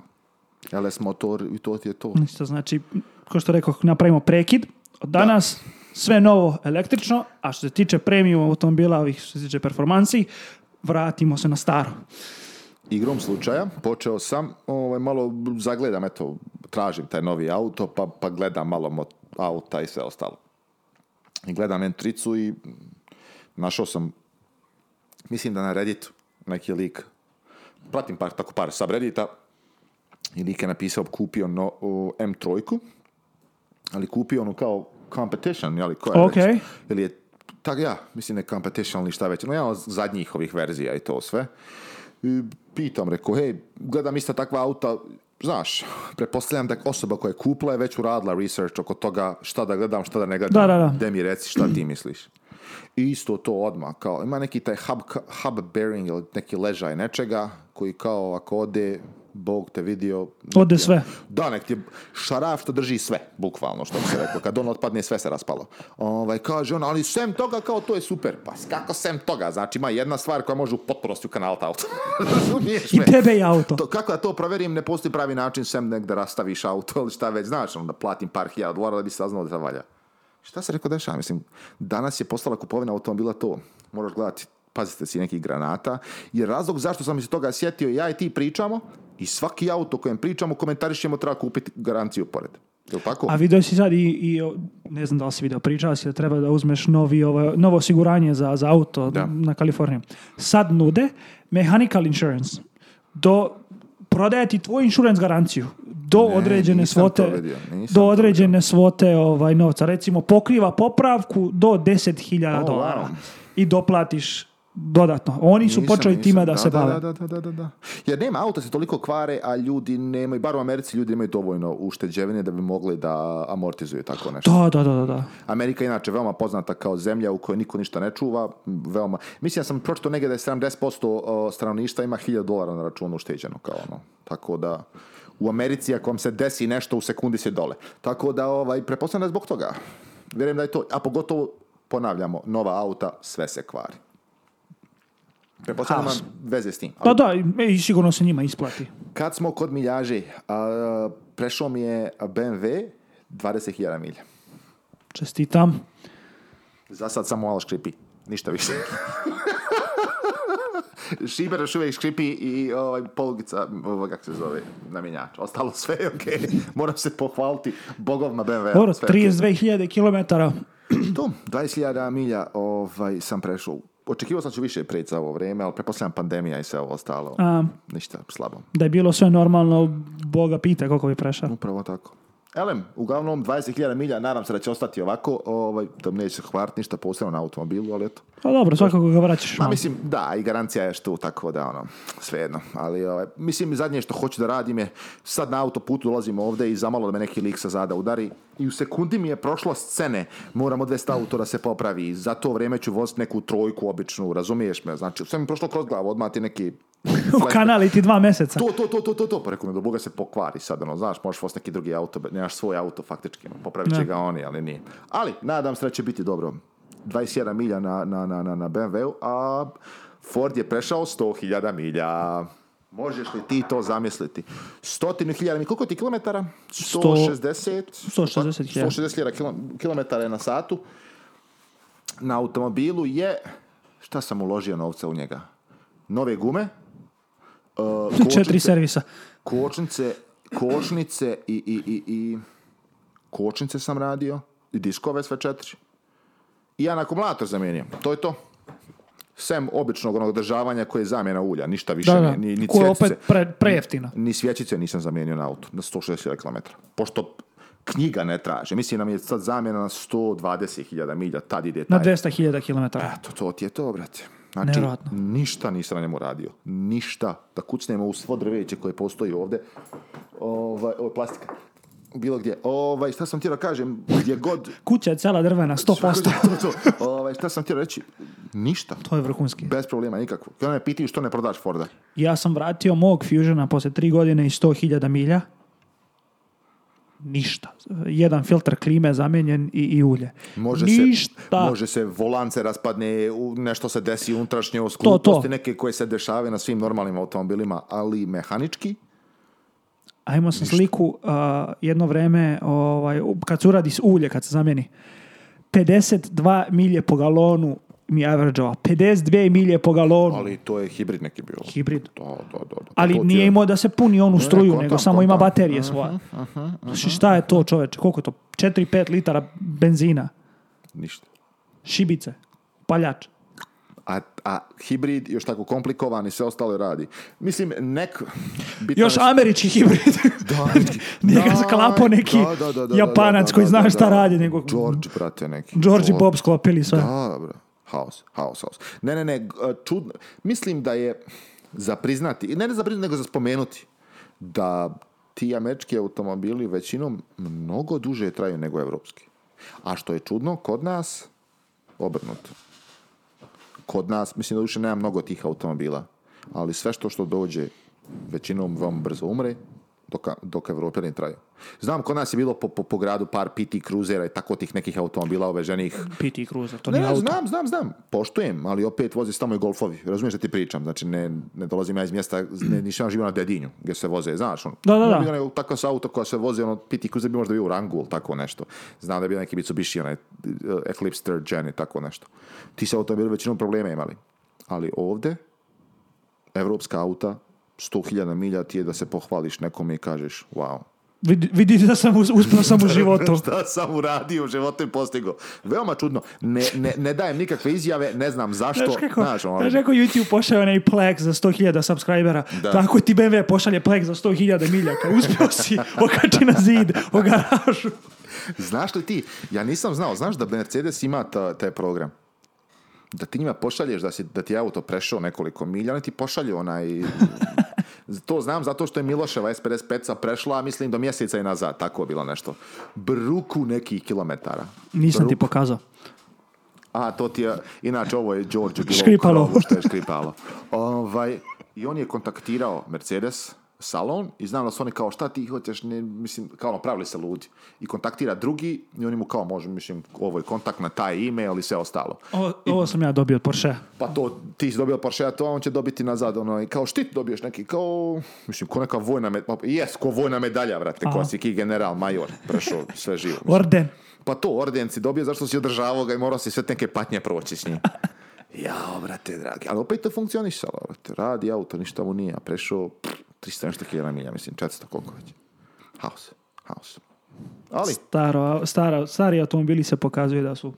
LS motor i to ti je to. znači, kao što rekao, napravimo prekid. Od danas sve novo električno, a što se tiče premium automobila, ovih što se tiče performansi, vratimo se na staro. Igrom slučaja počeo sam, ovaj, malo zagledam, eto, tražim taj novi auto, pa, pa gledam malo auta i sve ostalo. I gledam entricu i našao sam, mislim da na Redditu, neki lik. Pratim tako par subreddita i lik je napisao, kupio no, M3-ku, ali kupio ono kao competition, jeli, koja tak ja, mislim ne competition ili šta već, no ja od zadnjih ovih verzija i to sve. I pitam, reko hej, gledam isto takva auta, znaš, prepostavljam da osoba koja je kupla je već uradila research oko toga šta da gledam, šta da ne gledam. Da, da, da. mi reci šta ti misliš. I isto to odmah, kao, ima neki taj hub, hub bearing ili neki ležaj nečega koji kao ako ode Bog te vidio... Ode sve. Da, nek ti je šaraf što drži sve, bukvalno, što bi se rekao Kad on otpadne, sve se raspalo. Ovaj, kaže on, ali sem toga, kao to je super. Pa kako sem toga? Znači, ima jedna stvar koja može u potpunosti u kanal ta auto. I tebe i auto. kako da to proverim, ne postoji pravi način, sem nek da rastaviš auto ili šta već. Znaš, onda platim par hiljada dolara da bi saznalo da valja. Šta se rekao dešava? Mislim, danas je postala kupovina automobila to. Moraš gledati pazite si nekih granata, jer razlog zašto sam se toga sjetio, ja i ti pričamo, i svaki auto kojem pričamo, komentarišemo, treba kupiti garanciju pored. tako? A vidio si sad i, ne znam da li si video, pričao si da treba da uzmeš novi, ovaj, novo osiguranje za, za auto na Kaliforniju. Sad nude mechanical insurance. Do, prodaje tvoj insurance garanciju do ne, određene svote do određene svote ovaj novca recimo pokriva popravku do 10.000 oh, dolara i doplatiš dodatno. Oni su počeli nisam. time da, se bave. Da, Jer nema, auta se toliko kvare, a ljudi nemaju, bar u Americi ljudi imaju dovoljno ušteđevine da bi mogli da amortizuju tako nešto. Da, da, da. Amerika je inače veoma poznata kao zemlja u kojoj niko ništa ne čuva, veoma. Mislim, ja sam pročito negdje da je 70% stanovništva ima 1000 dolara na računu ušteđeno, kao ono. Tako da... U Americi ako vam se desi nešto u sekundi se dole. Tako da ovaj, prepostavljam da je zbog toga. Vjerujem da je to, a pogotovo ponavljamo, nova auta sve se kvari. Prepostavljamo veze s tim. Ali... Pa da, da, i sigurno se njima isplati. Kad smo kod miljaže, a, prešao mi je BMW 20.000 milja. Čestitam. Za sad samo malo škripi, ništa više. Šiber još uvijek škripi i ovaj, polugica, ovaj, kako se zove, namjenjač. Ostalo sve je okej. Okay. Moram se pohvaliti na BMW. Dobro, 32.000 kilometara. km. to, 20.000 milja ovaj, sam prešao Očekivao sam ću više preći za ovo vrijeme, ali prepostavljam pandemija i sve ovo ostalo. A, Ništa, slabo. Da je bilo sve normalno, Boga pita koliko bi prešao. Upravo tako. Elem, uglavnom 20.000 milja, nadam se da će ostati ovako, ovaj, da neće hvarti ništa posebno na automobilu, ali eto. A pa dobro, svakako ga vraćaš. Ma, mislim, da, i garancija je tu, tako da ono, svejedno. Ali ovaj, mislim, zadnje što hoću da radim je, sad na autoputu dolazim ovdje i zamalo da me neki lik sa zada udari i u sekundi mi je prošlo scene, moram odvesti auto da se popravi, za to vrijeme ću voziti neku trojku običnu, razumiješ me, znači sve mi je prošlo kroz glavu, odmah ti neki u kanali ti dva meseca. To, to, to, to, to, to. Pa do Boga se pokvari sad, ono, znaš, možeš voziti neki drugi auto, nemaš svoj auto faktički, ono, popravit će ga oni, ali nije. Ali, nadam se da će biti dobro. 21 milja na, na, na, na bmw a Ford je prešao 100.000 milja. Možeš li ti to zamisliti? Stotinu hiljada, koliko ti kilometara? 160? 160 pa- kilometara je na satu. Na automobilu je, šta sam uložio novca u njega? Nove gume. Uh, Četiri servisa. Kočnice, kočnice i, i, i, kočnice sam radio. I diskove sve četiri i jedan akumulator zamijenio. To je to. Sem običnog onog održavanja koje je zamjena ulja, ništa više, da, da. ni, ni Koje opet prejeftina. Ni, ni svjećice nisam zamijenio na auto, na 160 km. Pošto knjiga ne traže. Mislim, nam je sad zamjena na 120.000 milja, tad ide taj. Na 200.000 km. Eto, to ti je to, brate. Znači, ništa nisam na njemu radio. Ništa. Da kucnemo u svo drveće koje postoji ovde, ovaj, ovo je plastika bilo gdje. Ovaj, šta sam htio kažem, gdje god... Kuća je cela drvena, 100%. ovaj, šta sam htio reći, ništa. To je vrhunski. Bez problema nikakvog. I ne me što ne prodaš Forda. Ja sam vratio mog Fusiona poslije tri godine i 100.000 milja. Ništa. Jedan filtr klime zamijenjen i, i ulje. Može ništa. Se, može se volance raspadne, nešto se desi unutrašnje to neke koje se dešave na svim normalnim automobilima, ali mehanički, ajmo sam sliku uh, jedno vreme ovaj, kad se uradi s ulje, kad se zamjeni, 52 milje po galonu mi average 52 milje po galonu. Ali to je hibrid neki bio. Hibrid. Da, da, da, da. Ali nije je... imao da se puni onu struju, nego samo ima baterije aha, svoje. Aha, aha, znači, šta je to čoveče? Koliko je to? 4-5 litara benzina. Ništa. Šibice. Paljač a, a hibrid još tako komplikovan i sve ostalo radi. Mislim, nek... Još američki hibrid. da, Nije ga neki japanac koji zna šta radi. Nego... George, brate, neki. George i Bob sklopili sve. Da, Haos, haos, Ne, ne, ne, e, čudno. Mislim da je za priznati, ne ne za priznati, nego za spomenuti, da ti američki automobili većinom mnogo duže traju nego evropski. A što je čudno, kod nas obrnuto kod nas, mislim da više nema mnogo tih automobila, ali sve što što dođe većinom vam brzo umre, dok, dok Evropljani traju. Znam, kod nas je bilo po, po, po gradu par PT kruzera i tako tih nekih automobila uveženih. PT kruzer, to ne, nije ne, Znam, znam, znam. Poštujem, ali opet voze samo i golfovi. Razumiješ da ti pričam. Znači, ne, ne dolazim ja iz mjesta, ne, nisam živio na Dedinju gdje se voze. Znaš, ono, da, da, da. tako sa auto koja se voze, ono, PT kruzer bi možda bio u rangu ili tako nešto. Znam da je bio neki Mitsubishi, onaj Eclipse Third Gen i tako nešto. Ti se automobili većinom probleme imali. Ali ovdje, evropska auta 100.000 milja ti je da se pohvališ nekom i kažeš wow. Vidi, vidi da sam uspio sam u životu. Šta sam uradio u životu i postigao. Veoma čudno. Ne, ne, ne dajem nikakve izjave, ne znam zašto. Znaš kako, znaš, ono- znaš kako YouTube pošalje onaj plek za 100.000 subscribera, da. tako ti BMW pošalje plek za 100.000 miljaka. Uspio si, okači na zid, o garažu. Znaš li ti, ja nisam znao, znaš da Mercedes ima taj program? da ti njima pošalješ da, si, da ti auto prešao nekoliko milja, ali ti pošalju onaj to znam zato što je Miloševa S55 -a prešla, mislim, do mjeseca i nazad. Tako je bilo nešto. Bruku nekih kilometara. Nisam ti pokazao. A, to ti je... Inače, ovo je Đorđu škripalo. što je škripalo. Ovaj, I on je kontaktirao Mercedes, salon i znam da su oni kao šta ti hoćeš, ne, mislim, kao ono, pravili se ludi. I kontaktira drugi i oni mu kao može, mislim, ovo je kontakt na taj e-mail i sve ostalo. O, ovo sam ja dobio od Porsche. Pa to, ti si dobio od Porsche, a to on će dobiti nazad, ono, i kao štit dobiješ neki, kao, mislim, ko neka vojna medalja, pa, jes, ko vojna medalja, vrate, ko si ki general, major, prešao sve živo. Orden. Pa to, orden si dobio, zašto si održavao ga i morao si sve neke patnje proći s njim. Ja, brate, dragi. Ali opet to funkcionišalo, brate. Radi auto, ništa mu nije. Prešao, 300 nešto kila milja, mislim, 400 koliko već. Haos, haos. Ali... Staro, stara, stari automobili se pokazuje da su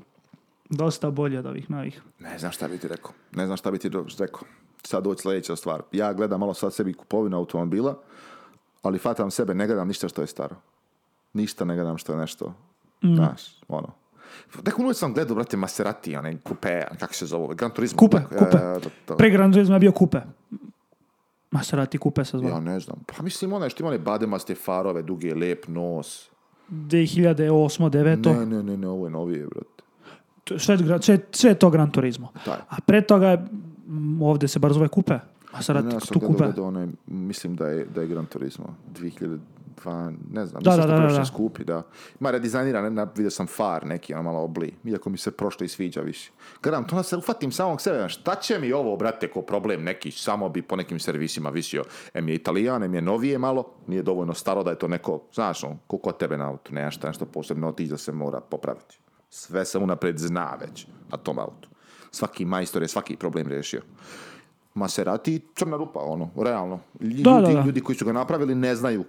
dosta bolji od ovih novih. Ne znam šta bi ti rekao. Ne znam šta bi ti rekao. Sad doći sledeća stvar. Ja gledam malo sad sebi kupovinu automobila, ali fatam sebe, ne gledam ništa što je staro. Ništa ne gledam što je nešto. Mm. Znaš, ono. u noć sam gledao, brate, Maserati, onaj, kupe, kako se zove, Gran Turismo. Kupe, e, Pre Gran Turismo je bio kupe. Maserati kupe se zvonom. Ja ne znam. Pa mislim, onaj što ima one bademaste farove, duge, lep nos. 2008 2009 Ne, ne, ne, ne, ovo je novije, brate. Sve, sve, sve je to Gran Turismo. Taj. A pre toga je, ovdje se bar zove kupe. Maserati ne, ne, tu kupe. Ne, mislim da je, da je Gran Turismo 2000 pa ne znam, da, mislim da, da, da, skupi, da. Ima redizajniran, vidio sam far neki, ono malo obli, iako mi se prošlo i sviđa više. Gledam, to ono se ufatim samog sebe, šta će mi ovo, brate, ko problem neki, samo bi po nekim servisima visio. Em je italijan, em je novije malo, nije dovoljno staro da je to neko, znaš, ono, ko kod tebe na autu, nema šta, nešto posebno otiđa se mora popraviti. Sve se unapred zna već na tom autu. Svaki majstor je svaki problem riješio. Maserati crna rupa, ono, realno. Ljudi, da, da, da. ljudi koji su ga napravili ne znaju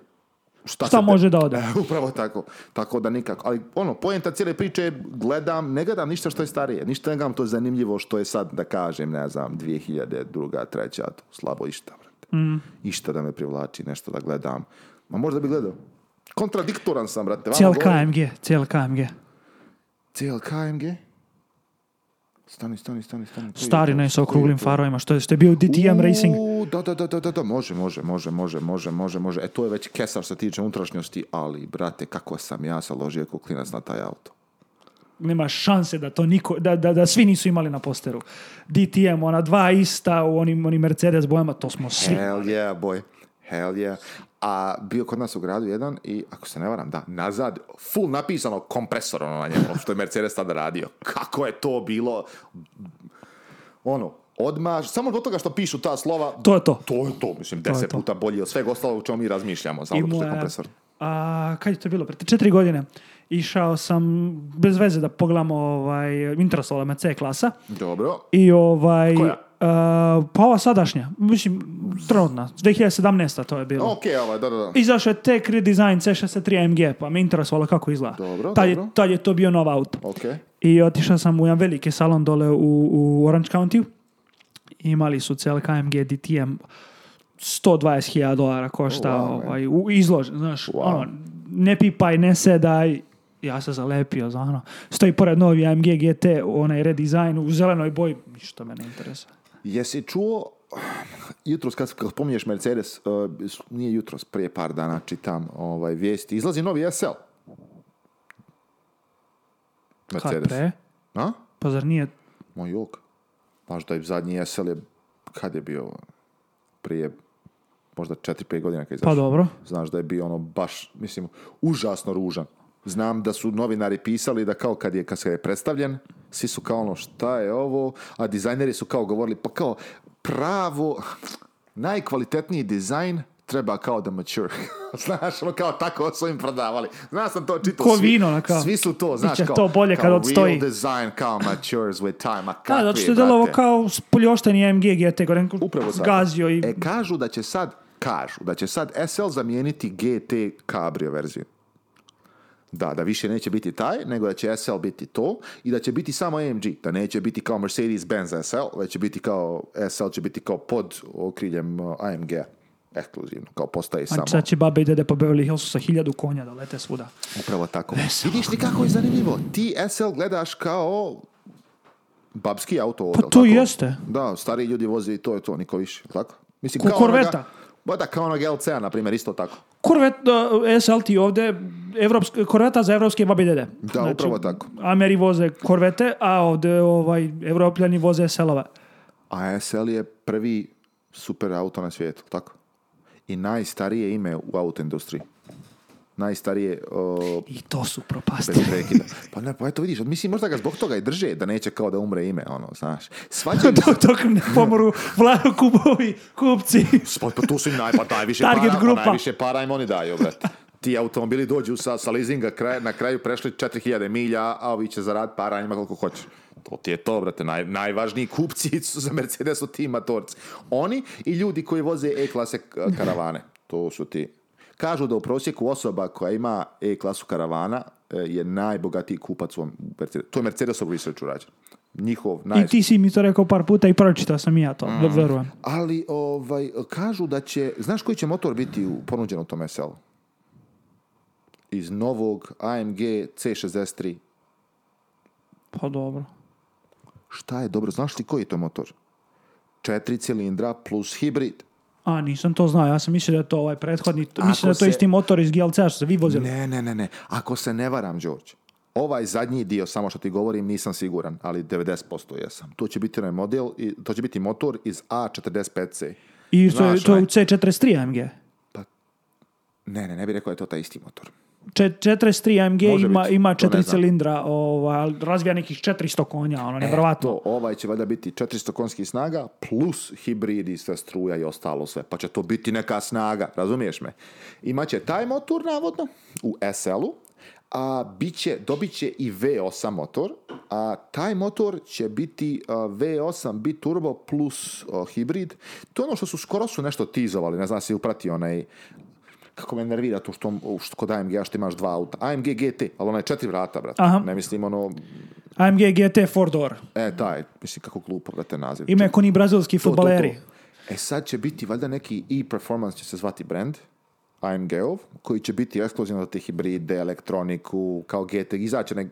šta, šta može te... da ode. Upravo tako. Tako da nikako. Ali ono, pojenta cijele priče je gledam, ne gledam ništa što je starije. Ništa ne gledam to je zanimljivo što je sad, da kažem, ne znam, 2002. treća, slabo išta, brate. Mm. Išta da me privlači, nešto da gledam. Ma možda bi gledao. Kontradiktoran sam, brate. Cijel KMG, cijel KMG. Cijel KMG? Stani, stani, stani, stani. Stari, ne, sa okruglim farovima, što je, što je bio DTM Racing. Da, da, da, da, da, može, može, može, može, može, može, može. E, to je već kesar što se tiče unutrašnjosti, ali, brate, kako sam ja saložio kuklinac na taj auto. Nema šanse da to niko, da, da, da svi nisu imali na posteru. DTM, ona dva ista, u onim, onim Mercedes bojama, to smo svi. Hell yeah, boy. Hell yeah. A bio kod nas u gradu jedan i, ako se ne varam, da, nazad, full napisano kompresor ono na njemu, ono što je Mercedes tada radio. Kako je to bilo? Ono, odmaš, samo do toga što pišu ta slova. To je to. To je to, mislim, deset puta bolje od svega ostalog u čemu mi razmišljamo, samo što je kompresor. A, kad je to bilo? Prije četiri godine išao sam bez veze da pogledamo ovaj, Intrasola C klasa. Dobro. I ovaj... E, pa ova sadašnja, mislim, trenutna, 2017. to je bilo. Ok, ovaj, je da, da, da. Izašao je tek redesign C63 AMG, pa me interesovalo kako izgleda. Dobro, tad Je, to bio nov auto. I otišao sam u jedan veliki salon dole u, Orange County. Imali su CLK AMG DTM 120.000 dolara košta ovaj, u, izložen, znaš, ono, ne pipaj, ne sedaj, ja se zalepio za ono. Stoji pored novi AMG GT, onaj redesign u zelenoj boji, ništa me ne interesa. Jesi čuo, jutros kad, spominješ Mercedes, uh, nije jutros, prije par dana čitam ovaj, vijesti, izlazi novi SL. Mercedes. Kad pre? A? Pa zar nije? Moj jok. da je zadnji SL je, kad je bio? Prije možda 4-5 godina kad pa izašao. Pa dobro. Znaš da je bio ono baš, mislim, užasno ružan. Znam da su novinari pisali da kao kad je, kad se je predstavljen, svi su kao ono šta je ovo, a dizajneri su kao govorili pa kao pravo, najkvalitetniji dizajn treba kao da mature. znaš, ono kao tako su im prodavali. Znaš sam to čitao. Ko svi, vino, ono kao. Svi su to, znaš, kao, to bolje kao kad odstoji. real design kao matures with time. A kakvi, da, što je ovo kao spoljošteni AMG GT, gore Upravo zgazio. I... E, kažu da će sad, kažu da će sad SL zamijeniti GT Cabrio verziju. Da, da više neće biti taj, nego da će SL biti to i da će biti samo AMG, da neće biti kao Mercedes-Benz SL, već će biti kao, SL će biti kao pod okriljem uh, amg ekskluzivno, kao postaje samo... Sad će baba i dede po Beverly Hillsu sa hiljadu konja da lete svuda. Upravo tako. SL. Vidiš li kako je zanimljivo? Ti SL gledaš kao babski auto. Pa to tako? jeste. Da, stari ljudi voze i to je to, niko više. Tako? Mislim, Ko kao korveta. Onoga, da, kao onog LC-a, na primjer, isto tako. Korvet, SL ti ovde evropske, korveta za evropske babi dede. Da, znači, upravo tako. Ameri voze korvete, a ovdje ovaj, evropljani voze sl A SL je prvi super auto na svijetu, tako? I najstarije ime u auto industriji najstarije... O, I to su propasti. Pa ne, pa eto vidiš, mislim možda ga zbog toga i drže, da neće kao da umre ime, ono, znaš. Svađaju Dok, dok ne pomoru Vlado kubovi, kupci. Pa, tu su im najviše para, pa grupa. najviše para im oni daju, brate ti automobili dođu sa, sa leasinga kraj, na kraju prešli 4000 milja, a ovi će zarad para njima koliko hoće. To ti je to, brate, naj, najvažniji kupci su za Mercedes su ti matorci. Oni i ljudi koji voze E-klase karavane. To su ti. Kažu da u prosjeku osoba koja ima E-klasu karavana e, je najbogatiji kupac u Mercedesu. To je Mercedesov research urađen. Njihov naj... I ti si mi to rekao par puta i pročitao sam i ja to, mm. verujem. Ali ovaj, kažu da će, znaš koji će motor biti u ponuđen u tome u iz novog AMG C63. Pa dobro. Šta je dobro? Znaš li koji je to motor? Četiri cilindra plus hibrid. A, nisam to znao. Ja sam mislio da je to ovaj prethodni... da je to isti motor iz GLC se vi Ne, ne, ne, ne. Ako se ne varam, Đorđe, ovaj zadnji dio, samo što ti govorim, nisam siguran, ali 90% jesam. To će biti model, to će biti motor iz A45C. I to, je, to u C43 AMG? Pa, ne, ne, ne bih rekao da je to taj isti motor. 43 AMG ima, ima četiri cilindra, ovaj, razvija nekih 400 konja, ono, E, ovaj će valjda biti 400 konski snaga plus hibridi, sve struja i ostalo sve, pa će to biti neka snaga, razumiješ me? Imaće taj motor, navodno, u SL-u, a biće dobit će i V8 motor, a taj motor će biti V8 biturbo plus hibrid. To je ono što su skoro su nešto tizovali, ne znam si upratio onaj kako me nervira to što, što kod AMG-a što imaš dva auta. AMG GT, ali ona je četiri vrata, brate. Aha. Ne mislim ono... AMG GT 4 door. E, taj, mislim kako glupo, brate, naziv. Ima je koni brazilski futbaleri. E sad će biti, valjda neki e-performance će se zvati brand, AMG-ov, koji će biti ekskluzivno za te hibride, elektroniku, kao GT, izaće nek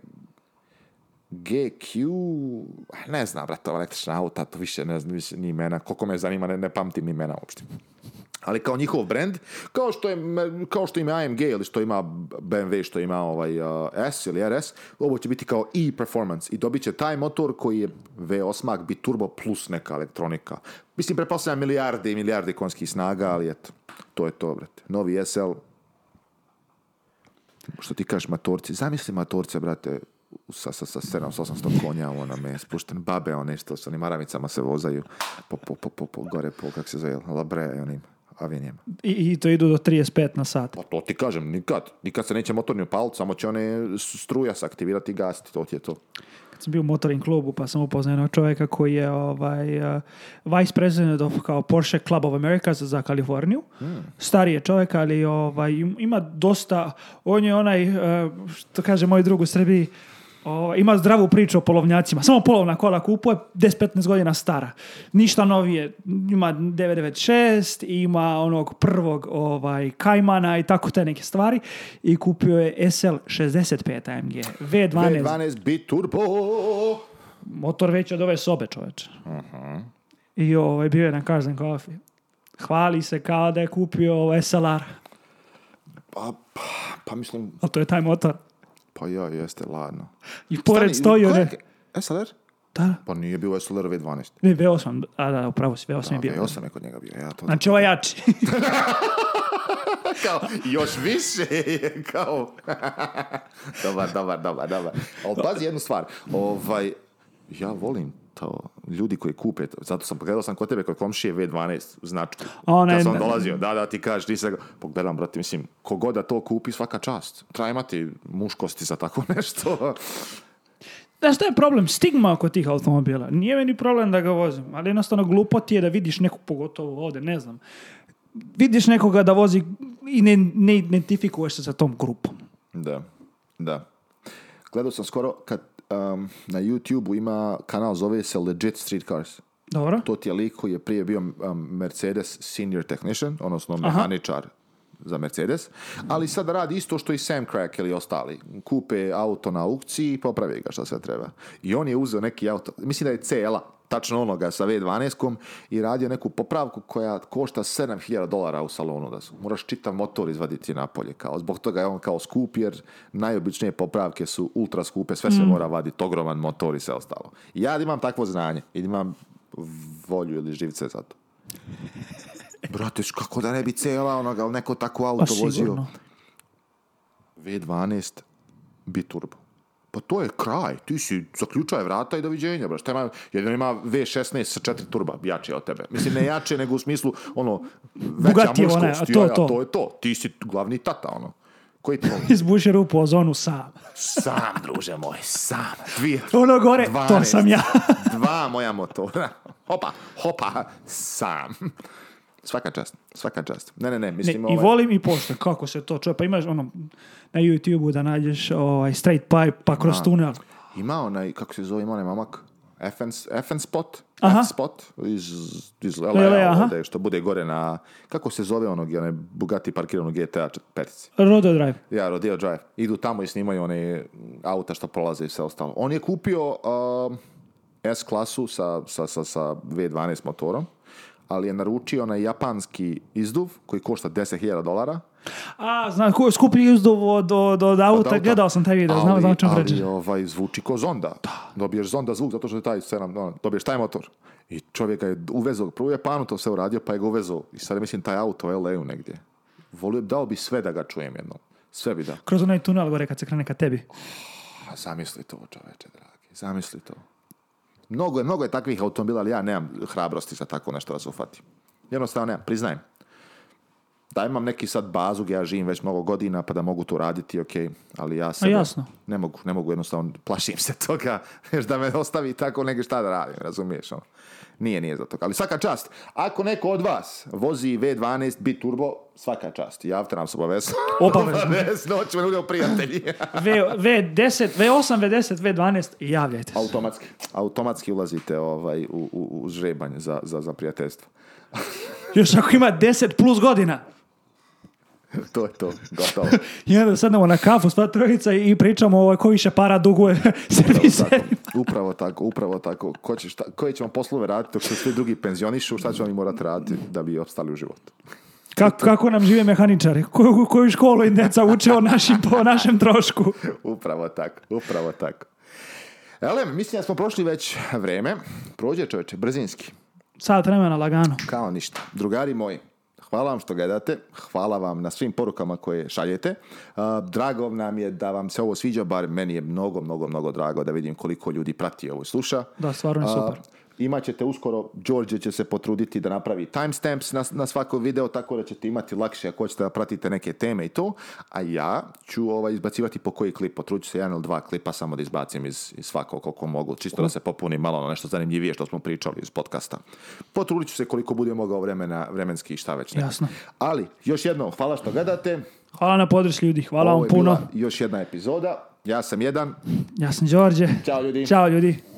GQ, ne znam, brate, električna auta, to više ne znam, više ni imena, koliko me zanima, ne, ne pamtim imena uopšte ali kao njihov brand, kao što, je, kao što ima AMG ili što ima BMW, što ima ovaj, uh, S ili RS, ovo će biti kao e-performance i dobit će taj motor koji je V8 bi turbo plus neka elektronika. Mislim, prepostavljam milijarde i milijarde konskih snaga, ali eto, to je to, brate. Novi SL, što ti kažeš, matorci, zamisli matorce, brate, sa, sa, sa 700-800 konja ona me spušten babe one što sa onim se vozaju po, po, po, po, gore po kak se zove labre onim avionima. I, I to idu do 35 na sat. Pa to ti kažem, nikad. Nikad se neće motorni upaliti, samo će one struja se aktivirati i gasiti, to ti je to. Kad sam bio u motorin klubu pa sam upoznao jednog čovjeka koji je ovaj, uh, vice president of kao Porsche Club of America za, za Kaliforniju. Hmm. Stari je čovjek, ali ovaj, ima dosta, on je onaj, uh, što kaže moj drug u Srbiji, o, ovaj, ima zdravu priču o polovnjacima. Samo polovna kola kupuje, 10-15 godina stara. Ništa novije. Ima 996, ima onog prvog ovaj, Kajmana i tako te neke stvari. I kupio je SL65 AMG. V12. V12 biturbo. Motor već od ove sobe, čoveč. Uh-huh. I ovaj, bio je na Carson kofi. Hvali se kao da je kupio ovaj SLR. Pa, pa, pa mislim... A to je taj motor. Pa ja, jeste, ladno. I pored stoji one... E, SLR? Da. Pa nije bio SLR V12. Ne, V8, a da, upravo si, V8 da, je bio. V8 je kod njega bio. Ja to znači, ovo ovaj jači. kao, još više je kao... dobar, dobar, dobar, dobar. Ali pazi jednu stvar. Ovaj, ja volim to ljudi koji kupe, zato sam pogledao sam kod tebe kod komšije V12 značku. Kad sam dolazio, da, da, ti kažeš, ti se pogledam, brate, mislim, kogoda to kupi, svaka čast. Treba imati muškosti za tako nešto. Da, šta je problem? Stigma oko tih automobila. Nije meni problem da ga vozim, ali jednostavno glupo ti je da vidiš nekog, pogotovo ovdje, ne znam, vidiš nekoga da vozi i ne, ne identifikuješ se sa tom grupom. Da, da. Gledao sam skoro kad um, na youtube ima kanal, zove se Legit Street Cars. Dobro. To ti je lik koji je prije bio Mercedes senior technician, odnosno Aha. mehaničar za Mercedes, ali sad radi isto što i Sam Crack ili ostali. Kupe auto na aukciji i popravi ga što sve treba. I on je uzeo neki auto, mislim da je cela tačno onoga sa V12 i radio neku popravku koja košta 7000 dolara u salonu, da su, moraš čitav motor izvaditi napolje, kao, zbog toga je on kao skup jer najobičnije popravke su ultra skupe, sve se mm. mora vaditi, ogroman motor i sve ostalo. Ja imam takvo znanje i imam volju ili živce za to. Brate, kako da ne bi cijela onoga, ali neko tako pa auto pa, vozio. V12 biturbo pa to je kraj, ti si zaključaj vrata i doviđenja, bro. Šta ima, jedino ima V16 sa četiri turba, jače od tebe. Mislim, ne jače, nego u smislu, ono, veća a to, to. to je to. Ti si glavni tata, ono. Koji ti u Izbuši rupu zonu sam. sam, druže moj, sam. Dvije, ono gore, to sam ja. dva moja motora. Hopa, hopa, sam. Svaka čast, svaka čast. Ne, ne, ne, mislim ne, ovaj... I volim i pošta, kako se to čuje. Pa imaš ono, na YouTube-u da nađeš ovaj, straight pipe, pa kroz Ma, tunel. Ima onaj, kako se zove, ima onaj mamak FN, FN spot, aha. F spot iz, iz LA, što bude gore na, kako se zove onog, onaj Bugatti parkiran u GTA petici. Rodeo Drive. Ja, Rodeo Drive. Idu tamo i snimaju one auta što prolaze i sve ostalo. On je kupio uh, um, S klasu sa, sa, sa, sa V12 motorom ali je naručio onaj japanski izduv koji košta 10.000 dolara. A, znam, ko je skuplji izduv od, auta, gledao sam taj video, znam znam čemu Ali ovaj, zvuči ko zonda. Da. Dobiješ zonda zvuk zato što je taj no, dobiješ taj motor. I ga je uvezao, prvo je panu, to sve uradio, pa je ga uvezo I sad mislim taj auto je leju negdje. Volio, dao bi sve da ga čujem jednom. Sve bi dao. Kroz onaj tunel gore kad se krene ka tebi. zamisli to čoveče, dragi, zamisli to. Mnogo je, mnogo je takvih automobila, ali ja nemam hrabrosti za tako nešto da se Jednostavno nemam, priznajem da imam neki sad bazu gdje ja živim već mnogo godina pa da mogu to raditi, ok, ali ja se ne mogu, ne mogu jednostavno, plašim se toga, jer da me ostavi tako negdje šta da radim, razumiješ ono. Nije, nije za toga. Ali svaka čast, ako neko od vas vozi V12 biturbo, svaka čast, javite nam se obavezno. Obavezno. obavezno, ljudi prijatelji. v, V10, V8, V10, V12, javljajte se. Automatski, automatski ulazite ovaj, u, u, u žrebanje za, za, za prijateljstvo. Još ako ima 10 plus godina. to je to, gotovo. I onda na kafu, sva trojica i pričamo ovo, koji više para duguje servise. Upravo tako, upravo tako. Ko će, šta, koje ćemo poslove raditi, se svi drugi penzionišu, šta će oni morati raditi da bi opstali u životu? Kako, kako nam žive mehaničari? Koju, koju školu i djeca uče o, našim, o našem trošku? Upravo tako, upravo tako. Ele, mislim da smo prošli već vreme. Prođe čoveče, brzinski. Sad vremena lagano. Kao ništa. Drugari moji, Hvala vam što gledate, hvala vam na svim porukama koje šaljete. Drago nam je da vam se ovo sviđa, bar meni je mnogo, mnogo, mnogo drago da vidim koliko ljudi prati ovo i sluša. Da, stvarno je super. Imat ćete uskoro, Đorđe će se potruditi da napravi timestamps na, na svako video, tako da ćete imati lakše ako ćete da pratite neke teme i to. A ja ću ovaj, izbacivati po koji klip, potrudit se jedan ili dva klipa samo da izbacim iz, iz svakog koliko mogu, čisto da se popuni malo na nešto zanimljivije što smo pričali iz podcasta. Potrudit ću se koliko bude mogao vremena, vremenski i šta već. Ne. Jasno. Ali, još jedno, hvala što gledate. Hvala na podrš ljudi, hvala vam puno. Još jedna epizoda. Ja sam jedan. Ja sam Đorđe. Ćao ljudi. Ćao ljudi.